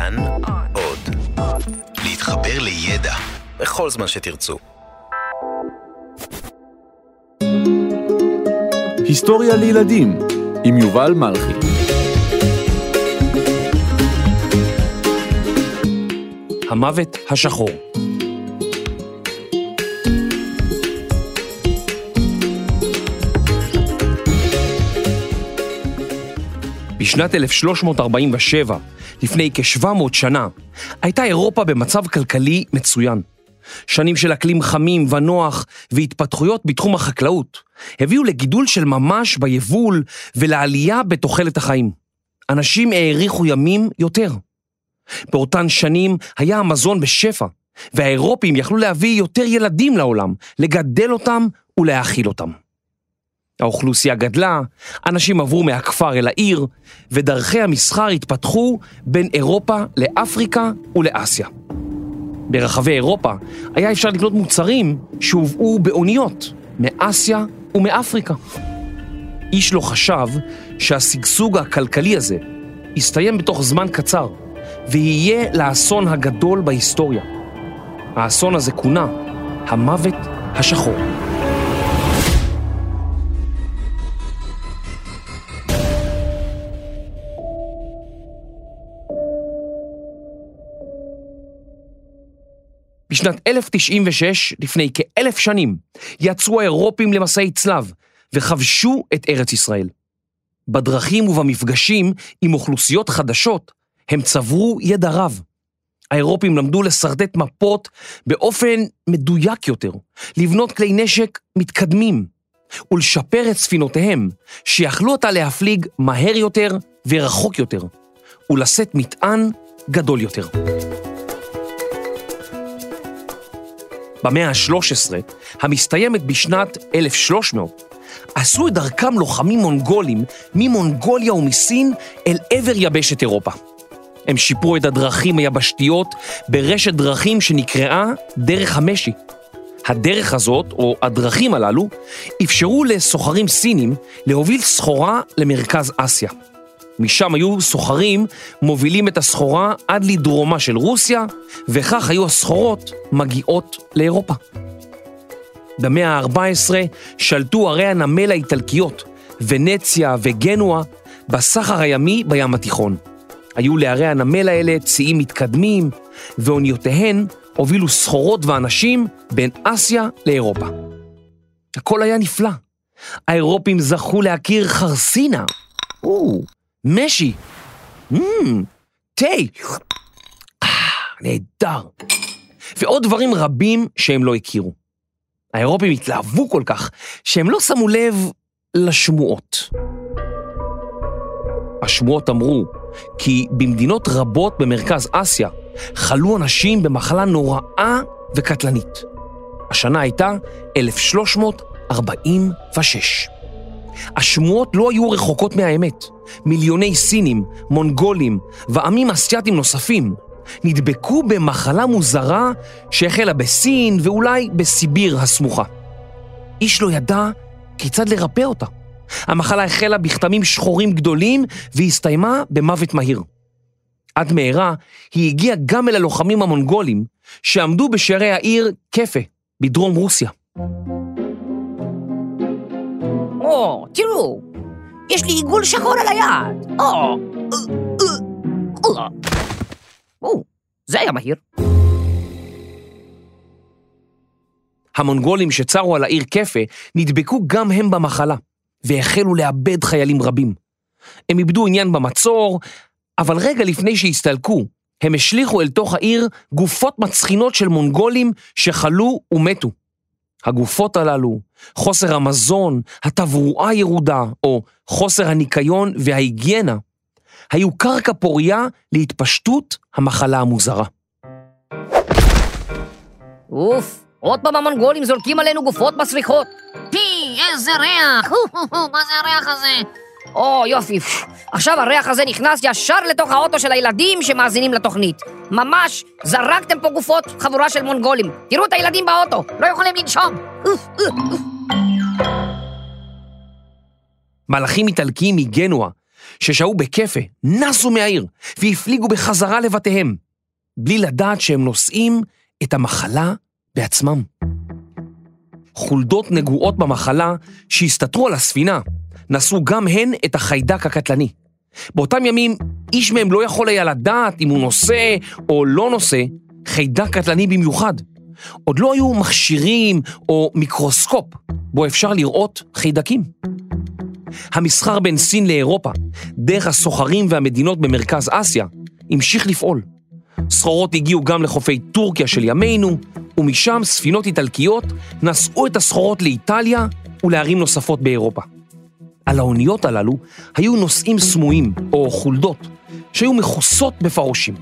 כאן עוד. להתחבר לידע בכל זמן שתרצו. היסטוריה לילדים עם יובל מלכי. המוות השחור. בשנת 1347, לפני כ-700 שנה, הייתה אירופה במצב כלכלי מצוין. שנים של אקלים חמים ונוח והתפתחויות בתחום החקלאות הביאו לגידול של ממש ביבול ולעלייה בתוחלת החיים. אנשים האריכו ימים יותר. באותן שנים היה המזון בשפע, והאירופים יכלו להביא יותר ילדים לעולם, לגדל אותם ולהאכיל אותם. האוכלוסייה גדלה, אנשים עברו מהכפר אל העיר, ודרכי המסחר התפתחו בין אירופה לאפריקה ולאסיה. ברחבי אירופה היה אפשר לקנות מוצרים שהובאו באוניות מאסיה ומאפריקה. איש לא חשב שהשגשוג הכלכלי הזה יסתיים בתוך זמן קצר, ויהיה לאסון הגדול בהיסטוריה. האסון הזה כונה המוות השחור. בשנת 1096, לפני כאלף שנים, יצאו האירופים למסעי צלב וכבשו את ארץ ישראל. בדרכים ובמפגשים עם אוכלוסיות חדשות, הם צברו ידע רב. האירופים למדו לשרטט מפות באופן מדויק יותר, לבנות כלי נשק מתקדמים ולשפר את ספינותיהם, שיכלו אותה להפליג מהר יותר ורחוק יותר, ולשאת מטען גדול יותר. במאה ה-13, המסתיימת בשנת 1300, עשו את דרכם לוחמים מונגולים ממונגוליה ומסין אל עבר יבשת אירופה. הם שיפרו את הדרכים היבשתיות ברשת דרכים שנקראה דרך המשי. הדרך הזאת, או הדרכים הללו, אפשרו לסוחרים סינים להוביל סחורה למרכז אסיה. משם היו סוחרים מובילים את הסחורה עד לדרומה של רוסיה, וכך היו הסחורות מגיעות לאירופה. במאה ה-14 שלטו ערי הנמל האיטלקיות, ונציה וגנואה, בסחר הימי בים התיכון. היו לערי הנמל האלה ציים מתקדמים, ואוניותיהן הובילו סחורות ואנשים בין אסיה לאירופה. הכל היה נפלא. האירופים זכו להכיר חרסינה, או, משי, תה, אה, נהדר, ועוד דברים רבים שהם לא הכירו. האירופים התלהבו כל כך, שהם לא שמו לב לשמועות. השמועות אמרו כי במדינות רבות במרכז אסיה חלו אנשים במחלה נוראה וקטלנית. השנה הייתה 1346. השמועות לא היו רחוקות מהאמת. מיליוני סינים, מונגולים ועמים אסייתים נוספים נדבקו במחלה מוזרה שהחלה בסין ואולי בסיביר הסמוכה. איש לא ידע כיצד לרפא אותה. המחלה החלה בכתמים שחורים גדולים והסתיימה במוות מהיר. עד מהרה היא הגיעה גם אל הלוחמים המונגולים שעמדו בשערי העיר קפה בדרום רוסיה. או, תראו, יש לי עיגול שחור על היד. או, או, או, זה היה מהיר. המונגולים שצרו על העיר קפה נדבקו גם הם במחלה, והחלו לאבד חיילים רבים. הם איבדו עניין במצור, אבל רגע לפני שהסתלקו, הם השליכו אל תוך העיר גופות מצחינות של מונגולים שחלו ומתו. הגופות הללו, חוסר המזון, התברואה הירודה, או חוסר הניקיון וההיגיינה, היו קרקע פוריה להתפשטות המחלה המוזרה. אוף, עוד פעם המונגולים זורקים עלינו גופות מסריחות. פי, איזה ריח! מה זה הריח הזה? או, יופי. עכשיו הריח הזה נכנס ישר לתוך האוטו של הילדים שמאזינים לתוכנית. ממש זרקתם פה גופות, חבורה של מונגולים. תראו את הילדים באוטו, לא יכולים לנשום. מלאכים איטלקיים מגנואה ששהו בכיפה, נסו מהעיר והפליגו בחזרה לבתיהם, בלי לדעת שהם נושאים את המחלה בעצמם. חולדות נגועות במחלה שהסתתרו על הספינה, נשאו גם הן את החיידק הקטלני. באותם ימים איש מהם לא יכול היה לדעת אם הוא נושא או לא נושא חיידק קטלני במיוחד. עוד לא היו מכשירים או מיקרוסקופ בו אפשר לראות חיידקים. המסחר בין סין לאירופה, דרך הסוחרים והמדינות במרכז אסיה, המשיך לפעול. סחורות הגיעו גם לחופי טורקיה של ימינו, ומשם ספינות איטלקיות נשאו את הסחורות לאיטליה ולערים נוספות באירופה. על האוניות הללו היו נוסעים סמויים, או חולדות, שהיו מכוסות בפרושים.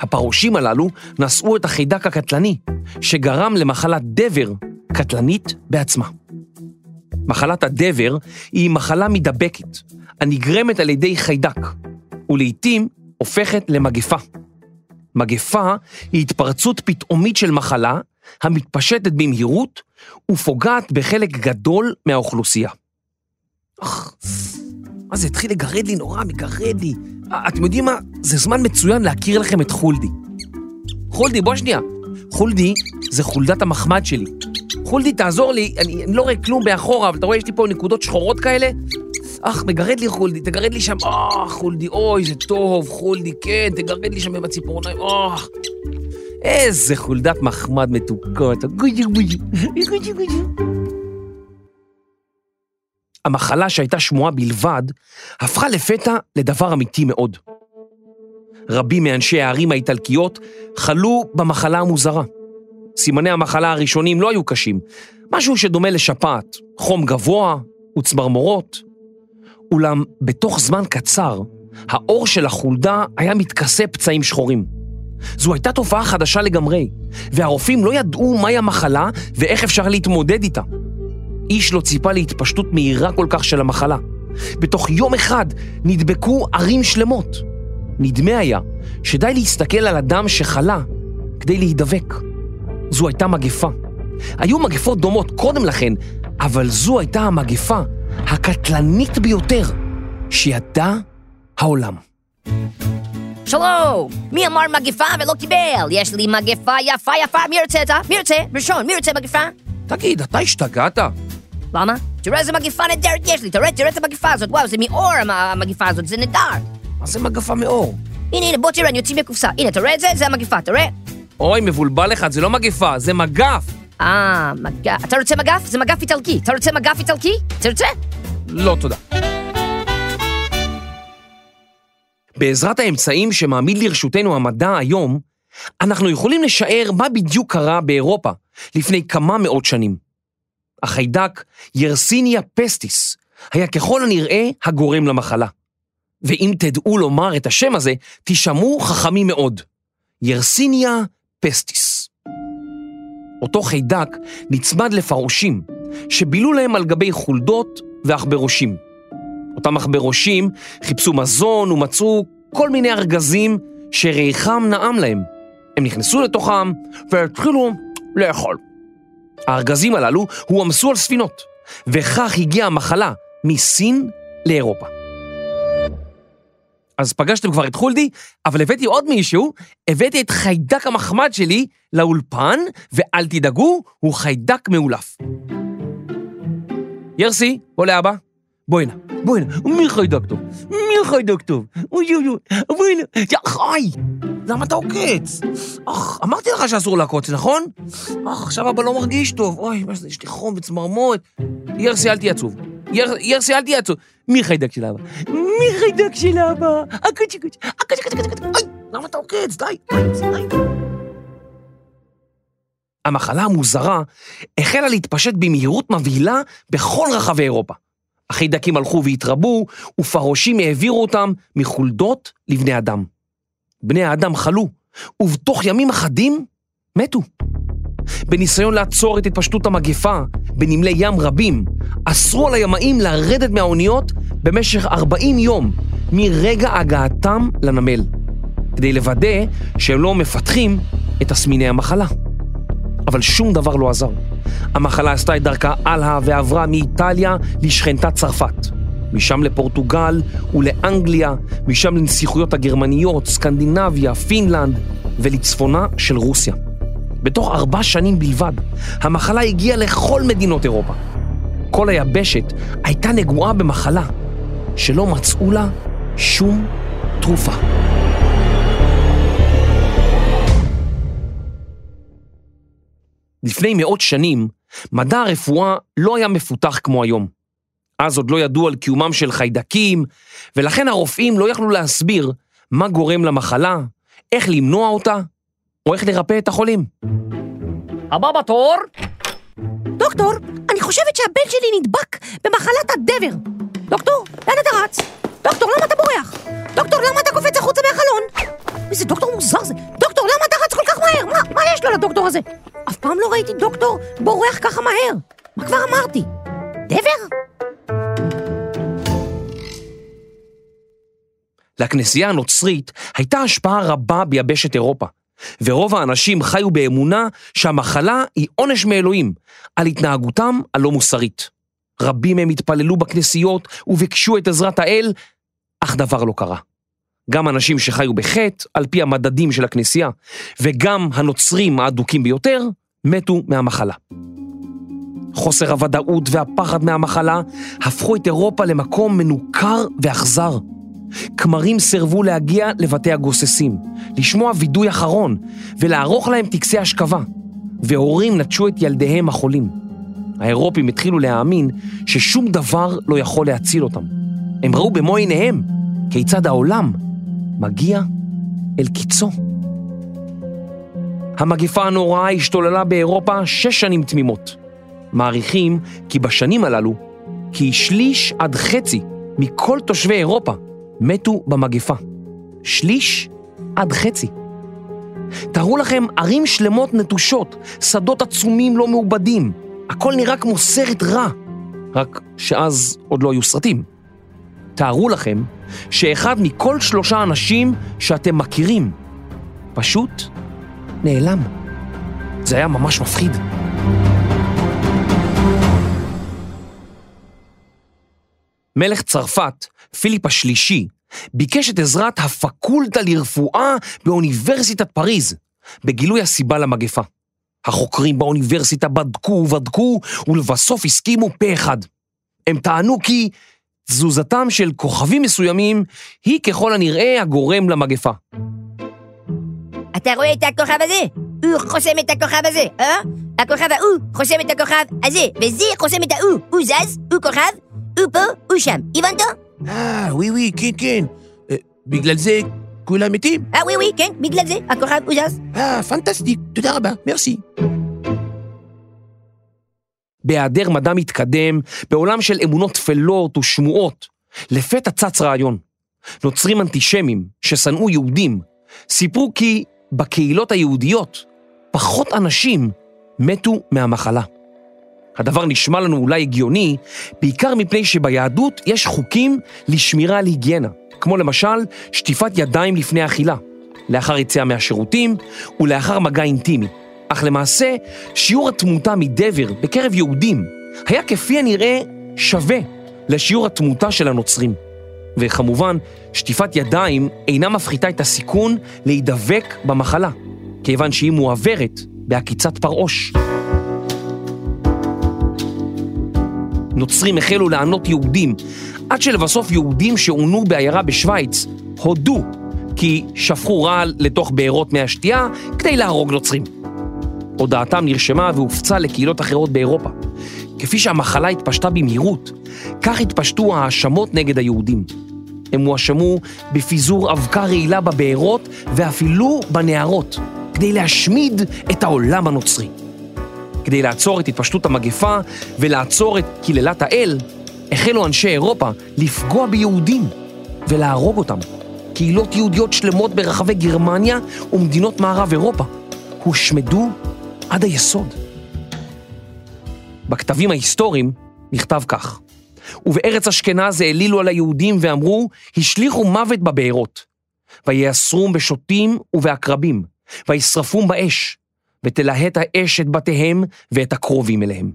הפרושים הללו נשאו את החיידק הקטלני, שגרם למחלת דבר קטלנית בעצמה. מחלת הדבר היא מחלה מידבקת, הנגרמת על ידי חיידק, ולעיתים הופכת למגפה. מגפה היא התפרצות פתאומית של מחלה המתפשטת במהירות ופוגעת בחלק גדול מהאוכלוסייה. מה זה התחיל לגרד לי נורא, מגרד לי. אה, אתם יודעים מה? זה זמן מצוין להכיר לכם את חולדי. חולדי, בוא שנייה. חולדי זה חולדת המחמד שלי. חולדי, תעזור לי, אני, אני לא רואה כלום באחורה, אבל אתה רואה, יש לי פה נקודות שחורות כאלה? אך, מגרד לי חולדי, תגרד לי שם, אה, חולדי, אוי, זה טוב, חולדי, כן, תגרד לי שם עם הציפורניים, אה. איזה חולדת מחמד מתוקות, גוג'י גוג'י, גוג'י גוג'י. המחלה שהייתה שמועה בלבד, הפכה לפתע לדבר אמיתי מאוד. רבים מאנשי הערים האיטלקיות חלו במחלה המוזרה. סימני המחלה הראשונים לא היו קשים, משהו שדומה לשפעת, חום גבוה וצמרמורות. אולם בתוך זמן קצר, האור של החולדה היה מתכסה פצעים שחורים. זו הייתה תופעה חדשה לגמרי, והרופאים לא ידעו מהי המחלה ואיך אפשר להתמודד איתה. איש לא ציפה להתפשטות מהירה כל כך של המחלה. בתוך יום אחד נדבקו ערים שלמות. נדמה היה שדי להסתכל על אדם שחלה כדי להידבק. זו הייתה מגפה. היו מגפות דומות קודם לכן, אבל זו הייתה המגפה הקטלנית ביותר שידע העולם. שלום! מי אמר מגפה ולא קיבל? יש לי מגפה יפה יפה, מי רוצה אותה? מי רוצה? ראשון, מי רוצה מגפה? תגיד, אתה השתגעת? למה? תראה איזה מגפה נהדרת יש לי, תראה, תראה את המגפה הזאת, וואו, זה מאור המ- המגפה הזאת, זה נהדר. מה זה מגפה מאור? הנה, הנה, בוא תראה, אני יוצא מהקופסה. הנה, אתה רואה את זה? זה המגפה, תראה. אוי, מבולבל לך, זה לא מגפה, זה מגף. אה, מגף. אתה רוצה מגף? זה מגף איטלקי. אתה רוצה מגף איטלקי? תרצה? לא תודה. בעזרת האמצעים שמעמיד לרשותנו המדע היום, אנחנו יכולים לשער מה בדיוק קרה באירופה לפני כמה מאות שנים. החיידק ירסיניה פסטיס היה ככל הנראה הגורם למחלה. ואם תדעו לומר את השם הזה, תישמעו חכמים מאוד. ירסיניה פסטיס. אותו חיידק נצמד לפרושים, שבילו להם על גבי חולדות ועכברושים. אותם עכברושים חיפשו מזון ומצאו כל מיני ארגזים שריחם נעם להם. הם נכנסו לתוכם והתחילו לאכול. הארגזים הללו הועמסו על ספינות, וכך הגיעה המחלה מסין לאירופה. אז פגשתם כבר את חולדי, אבל הבאתי עוד מישהו, הבאתי את חיידק המחמד שלי לאולפן, ואל תדאגו, הוא חיידק מאולף. ירסי, בוא לאבא. בואי הנה, בואי הנה, מי חיידק טוב? מי חיידק טוב? אוי אוי אוי, בואי הנה, יא חי! למה אתה עוקץ? אך, אמרתי לך שאסור לעקוץ, נכון? אך, עכשיו אבא לא מרגיש טוב. אוי, מה זה, יש לי חום וצמרמורת. ירסי, אל תהיה עצוב. יר, ירסי, אל תהיה עצוב. מי חיידק של אבא? מי חיידק של אבא? הקוצ'י קוצ'י, הקוצ'י קוצ'י קוצ'י. אוי, למה אתה עוקץ? די, די. המחלה המוזרה החלה להתפשט במהירות מבהילה בכל רחבי אירופה. החיידקים הלכו והתרבו, ופרושים העבירו אותם מחולדות לבני אדם. בני האדם חלו, ובתוך ימים אחדים מתו. בניסיון לעצור את התפשטות המגפה בנמלי ים רבים, אסרו על הימאים לרדת מהאוניות במשך 40 יום מרגע הגעתם לנמל, כדי לוודא שהם לא מפתחים את תסמיני המחלה. אבל שום דבר לא עזר. המחלה עשתה את דרכה הלאה ועברה מאיטליה לשכנתה צרפת. משם לפורטוגל ולאנגליה, משם לנסיכויות הגרמניות, סקנדינביה, פינלנד ולצפונה של רוסיה. בתוך ארבע שנים בלבד, המחלה הגיעה לכל מדינות אירופה. כל היבשת הייתה נגועה במחלה שלא מצאו לה שום תרופה. לפני מאות שנים, מדע הרפואה לא היה מפותח כמו היום. אז עוד לא ידעו על קיומם של חיידקים, ולכן הרופאים לא יכלו להסביר מה גורם למחלה, איך למנוע אותה, או איך לרפא את החולים. הבא בתור? דוקטור, אני חושבת שהבן שלי נדבק במחלת הדבר. דוקטור, לאן אתה רץ? דוקטור, למה אתה בורח? דוקטור, למה אתה קופץ החוצה מהחלון? איזה דוקטור מוזר זה. דוקטור, מהר? מה, מה יש לו לדוקטור הזה? אף פעם לא ראיתי דוקטור בורח ככה מהר. מה כבר אמרתי? דבר? לכנסייה הנוצרית הייתה השפעה רבה ביבשת אירופה, ורוב האנשים חיו באמונה שהמחלה היא עונש מאלוהים על התנהגותם הלא מוסרית. רבים מהם התפללו בכנסיות וביקשו את עזרת האל, אך דבר לא קרה. גם אנשים שחיו בחטא, על פי המדדים של הכנסייה, וגם הנוצרים האדוקים ביותר, מתו מהמחלה. חוסר הוודאות והפחד מהמחלה הפכו את אירופה למקום מנוכר ואכזר. כמרים סירבו להגיע לבתי הגוססים, לשמוע וידוי אחרון ולערוך להם טקסי השכבה, והורים נטשו את ילדיהם החולים. האירופים התחילו להאמין ששום דבר לא יכול להציל אותם. הם ראו במו עיניהם כיצד העולם מגיע אל קיצו. המגפה הנוראה השתוללה באירופה שש שנים תמימות. מעריכים כי בשנים הללו, כי שליש עד חצי מכל תושבי אירופה מתו במגפה. שליש עד חצי. תארו לכם ערים שלמות נטושות, שדות עצומים לא מעובדים. הכל נראה כמו סרט רע, רק שאז עוד לא היו סרטים. תארו לכם שאחד מכל שלושה אנשים שאתם מכירים פשוט נעלם. זה היה ממש מפחיד. מלך צרפת, פיליפ השלישי, ביקש את עזרת הפקולטה לרפואה באוניברסיטת פריז, בגילוי הסיבה למגפה. החוקרים באוניברסיטה בדקו ובדקו, ולבסוף הסכימו פה אחד. הם טענו כי תזוזתם של כוכבים מסוימים היא ככל הנראה הגורם למגפה. אתה רואה את הכוכב הזה? הוא חוסם את הכוכב הזה, אה? הכוכב ההוא חוסם את הכוכב הזה, וזה חוסם את ההוא. הוא זז, הוא כוכב, הוא פה, הוא שם. הבנת? אה, ווי ווי, כן, כן. אה, בגלל זה כולם מתים? אה, ווי ווי, כן, בגלל זה, הכוכב הוא זז. אה, פנטסטיק, תודה רבה, מרסי. בהיעדר מדע מתקדם, בעולם של אמונות טפלות ושמועות, לפתע צץ רעיון. נוצרים אנטישמים ששנאו יהודים, סיפרו כי בקהילות היהודיות פחות אנשים מתו מהמחלה. הדבר נשמע לנו אולי הגיוני, בעיקר מפני שביהדות יש חוקים לשמירה על היגיינה, כמו למשל שטיפת ידיים לפני אכילה, לאחר יציאה מהשירותים ולאחר מגע אינטימי. אך למעשה, שיעור התמותה מדבר בקרב יהודים היה כפי הנראה שווה לשיעור התמותה של הנוצרים. וכמובן, שטיפת ידיים אינה מפחיתה את הסיכון להידבק במחלה, כיוון שהיא מועברת בעקיצת פרעוש. נוצרים החלו לענות יהודים, עד שלבסוף יהודים שעונו בעיירה בשוויץ הודו כי שפכו רעל לתוך בארות מי השתייה כדי להרוג נוצרים. הודעתם נרשמה והופצה לקהילות אחרות באירופה. כפי שהמחלה התפשטה במהירות, כך התפשטו ההאשמות נגד היהודים. הם הואשמו בפיזור אבקה רעילה בבארות ואפילו בנהרות, כדי להשמיד את העולם הנוצרי. כדי לעצור את התפשטות המגפה ולעצור את קללת האל, החלו אנשי אירופה לפגוע ביהודים ולהרוג אותם. קהילות יהודיות שלמות ברחבי גרמניה ומדינות מערב אירופה הושמדו עד היסוד. בכתבים ההיסטוריים נכתב כך: ובארץ אשכנז העלילו על היהודים ואמרו, השליכו מוות בבארות, ויאסרום בשוטים ובעקרבים, וישרפום באש, ותלהט האש את בתיהם ואת הקרובים אליהם.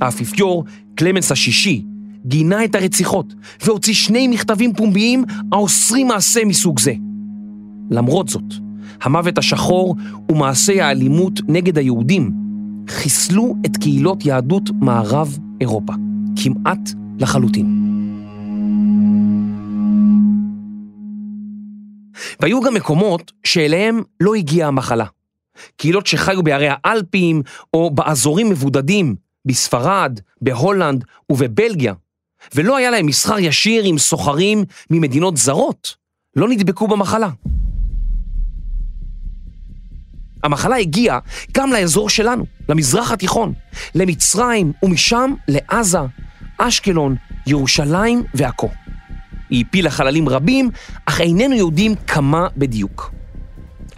האפיפיור, קלמנס השישי, גינה את הרציחות והוציא שני מכתבים פומביים האוסרים מעשה מסוג זה. למרות זאת, המוות השחור ומעשי האלימות נגד היהודים חיסלו את קהילות יהדות מערב אירופה, כמעט לחלוטין. והיו גם מקומות שאליהם לא הגיעה המחלה. קהילות שחיו בערי האלפים או באזורים מבודדים, בספרד, בהולנד ובבלגיה, ולא היה להם מסחר ישיר עם סוחרים ממדינות זרות, לא נדבקו במחלה. המחלה הגיעה גם לאזור שלנו, למזרח התיכון, למצרים ומשם לעזה, אשקלון, ירושלים ועכו. היא הפילה חללים רבים, אך איננו יודעים כמה בדיוק.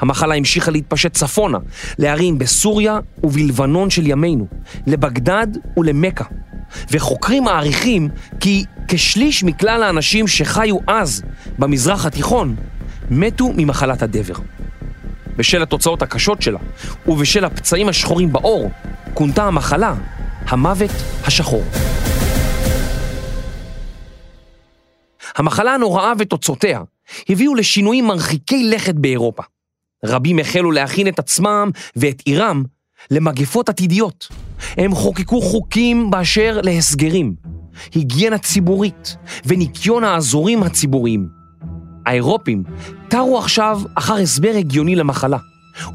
המחלה המשיכה להתפשט צפונה, לערים בסוריה ובלבנון של ימינו, לבגדד ולמכה. וחוקרים מעריכים כי כשליש מכלל האנשים שחיו אז במזרח התיכון מתו ממחלת הדבר. בשל התוצאות הקשות שלה ובשל הפצעים השחורים בעור, כונתה המחלה המוות השחור. המחלה הנוראה ותוצאותיה הביאו לשינויים מרחיקי לכת באירופה. רבים החלו להכין את עצמם ואת עירם למגפות עתידיות. הם חוקקו חוקים באשר להסגרים, היגיינה ציבורית וניקיון האזורים הציבוריים. האירופים תרו עכשיו אחר הסבר הגיוני למחלה,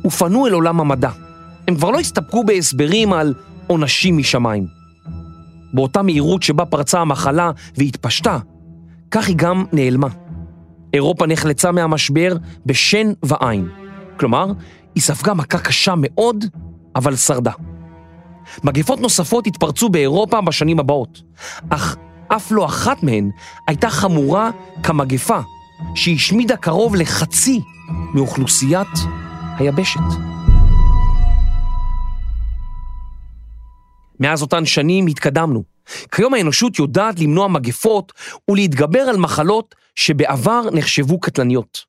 ופנו אל עולם המדע. הם כבר לא הסתפקו בהסברים על עונשים משמיים. באותה מהירות שבה פרצה המחלה והתפשטה, כך היא גם נעלמה. אירופה נחלצה מהמשבר בשן ועין. כלומר, היא ספגה מכה קשה מאוד, אבל שרדה. מגפות נוספות התפרצו באירופה בשנים הבאות, אך אף לא אחת מהן הייתה חמורה כמגפה שהשמידה קרוב לחצי מאוכלוסיית היבשת. מאז אותן שנים התקדמנו. כיום האנושות יודעת למנוע מגפות ולהתגבר על מחלות שבעבר נחשבו קטלניות.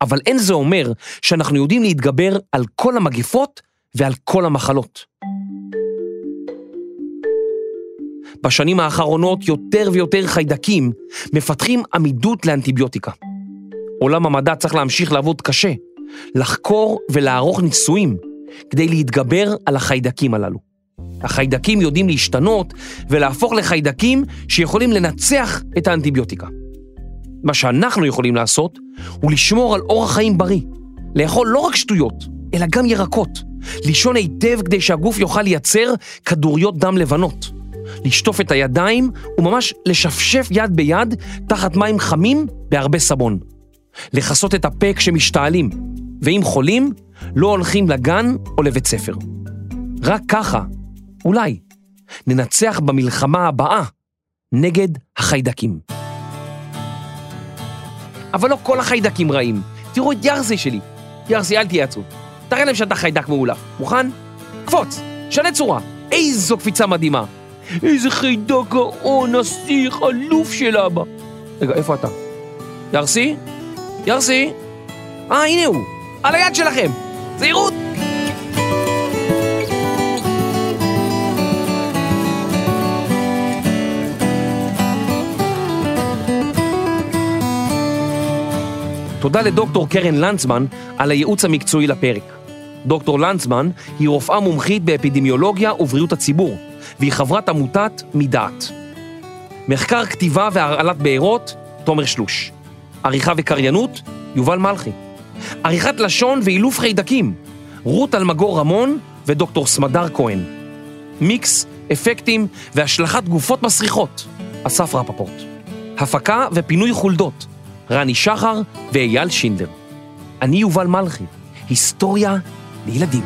אבל אין זה אומר שאנחנו יודעים להתגבר על כל המגפות ועל כל המחלות. בשנים האחרונות יותר ויותר חיידקים מפתחים עמידות לאנטיביוטיקה. עולם המדע צריך להמשיך לעבוד קשה, לחקור ולערוך ניסויים כדי להתגבר על החיידקים הללו. החיידקים יודעים להשתנות ולהפוך לחיידקים שיכולים לנצח את האנטיביוטיקה. מה שאנחנו יכולים לעשות הוא לשמור על אורח חיים בריא, לאכול לא רק שטויות, אלא גם ירקות, לישון היטב כדי שהגוף יוכל לייצר כדוריות דם לבנות, לשטוף את הידיים וממש לשפשף יד ביד תחת מים חמים בהרבה סבון, לכסות את הפה כשמשתעלים, ואם חולים, לא הולכים לגן או לבית ספר. רק ככה, אולי, ננצח במלחמה הבאה נגד החיידקים. אבל לא כל החיידקים רעים. תראו את ירסי שלי. ירסי, אל תהיה עצוב. תראה להם שאתה חיידק מאולף. מוכן? קפוץ, שנה צורה. איזו קפיצה מדהימה. איזה חיידק גאון, נסיך, אלוף של אבא. רגע, איפה אתה? ירסי? ירסי? אה, הנה הוא. על היד שלכם. זהירות! תודה לדוקטור קרן לנצמן על הייעוץ המקצועי לפרק. דוקטור לנצמן היא רופאה מומחית באפידמיולוגיה ובריאות הציבור, והיא חברת עמותת מדעת. מחקר כתיבה והרעלת בארות, תומר שלוש. עריכה וקריינות, יובל מלכי. עריכת לשון ואילוף חיידקים, רות אלמגור רמון ודוקטור סמדר כהן. מיקס, אפקטים והשלכת גופות מסריחות, אסף רפפורט. הפקה ופינוי חולדות, רני שחר ואייל שינדר. אני יובל מלכי, היסטוריה לילדים.